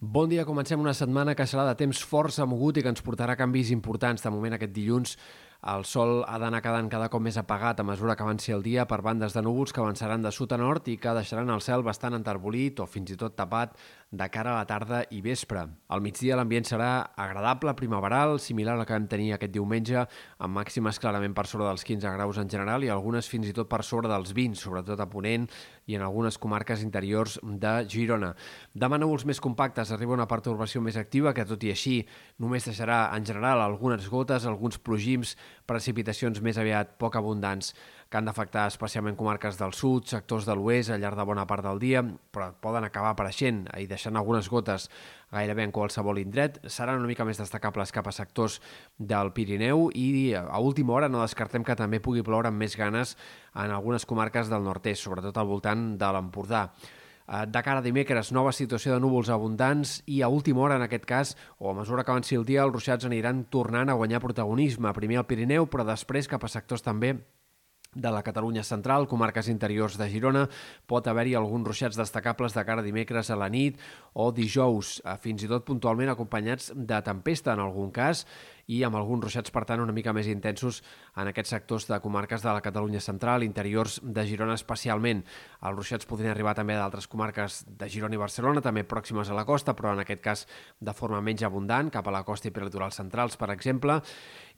Bon dia, comencem una setmana que serà de temps força mogut i que ens portarà canvis importants. De moment, aquest dilluns, el sol ha d'anar quedant cada cop més apagat a mesura que avanci el dia per bandes de núvols que avançaran de sud a nord i que deixaran el cel bastant enterbolit o fins i tot tapat de cara a la tarda i vespre. Al migdia l'ambient serà agradable, primaveral, similar al que vam tenir aquest diumenge, amb màximes clarament per sobre dels 15 graus en general i algunes fins i tot per sobre dels 20, sobretot a Ponent i en algunes comarques interiors de Girona. Demà núvols més compactes, arriba una pertorbació més activa que, tot i així, només deixarà en general algunes gotes, alguns plogims precipitacions més aviat poc abundants que han d'afectar especialment comarques del sud, sectors de l'oest al llarg de bona part del dia, però poden acabar apareixent i deixant algunes gotes gairebé en qualsevol indret. Seran una mica més destacables cap a sectors del Pirineu i a última hora no descartem que també pugui ploure amb més ganes en algunes comarques del nord-est, sobretot al voltant de l'Empordà. Eh, de cara a dimecres, nova situació de núvols abundants i a última hora, en aquest cas, o a mesura que avanci el dia, els ruixats aniran tornant a guanyar protagonisme, primer al Pirineu, però després cap a sectors també de la Catalunya central, comarques interiors de Girona, pot haver-hi alguns ruixats destacables de cara a dimecres a la nit o dijous, eh, fins i tot puntualment acompanyats de tempesta en algun cas i amb alguns ruixats, per tant, una mica més intensos en aquests sectors de comarques de la Catalunya central, interiors de Girona especialment. Els ruixats podrien arribar també d'altres comarques de Girona i Barcelona, també pròximes a la costa, però en aquest cas de forma menys abundant, cap a la costa i prelitorals centrals, per exemple.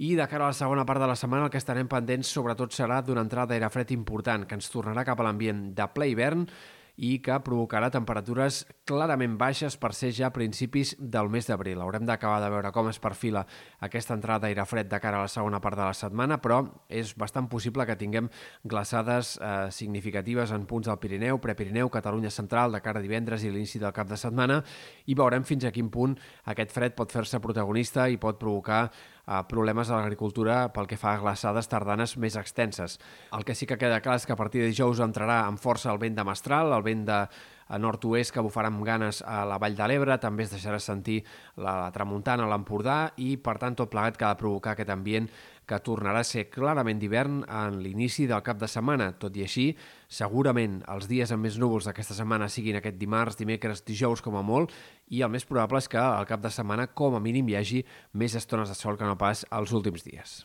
I de cara a la segona part de la setmana el que estarem pendents sobretot serà d'una entrada d'aire fred important que ens tornarà cap a l'ambient de ple hivern i que provocarà temperatures clarament baixes per ser ja a principis del mes d'abril. Haurem d'acabar de veure com es perfila aquesta entrada d'aire fred de cara a la segona part de la setmana, però és bastant possible que tinguem glaçades eh, significatives en punts del Pirineu, Prepirineu, Catalunya Central, de cara a divendres i l'inici del cap de setmana, i veurem fins a quin punt aquest fred pot fer-se protagonista i pot provocar eh, problemes a l'agricultura pel que fa a glaçades tardanes més extenses. El que sí que queda clar és que a partir de dijous entrarà amb força el vent de mestral, el vent de nord-oest que bufarà amb ganes a la Vall de l'Ebre, també es deixarà sentir la, la tramuntana a l'Empordà i, per tant, tot plegat que ha de provocar aquest ambient que tornarà a ser clarament d'hivern en l'inici del cap de setmana. Tot i així, segurament els dies amb més núvols d'aquesta setmana siguin aquest dimarts, dimecres, dijous com a molt, i el més probable és que al cap de setmana, com a mínim, hi hagi més estones de sol que no pas els últims dies.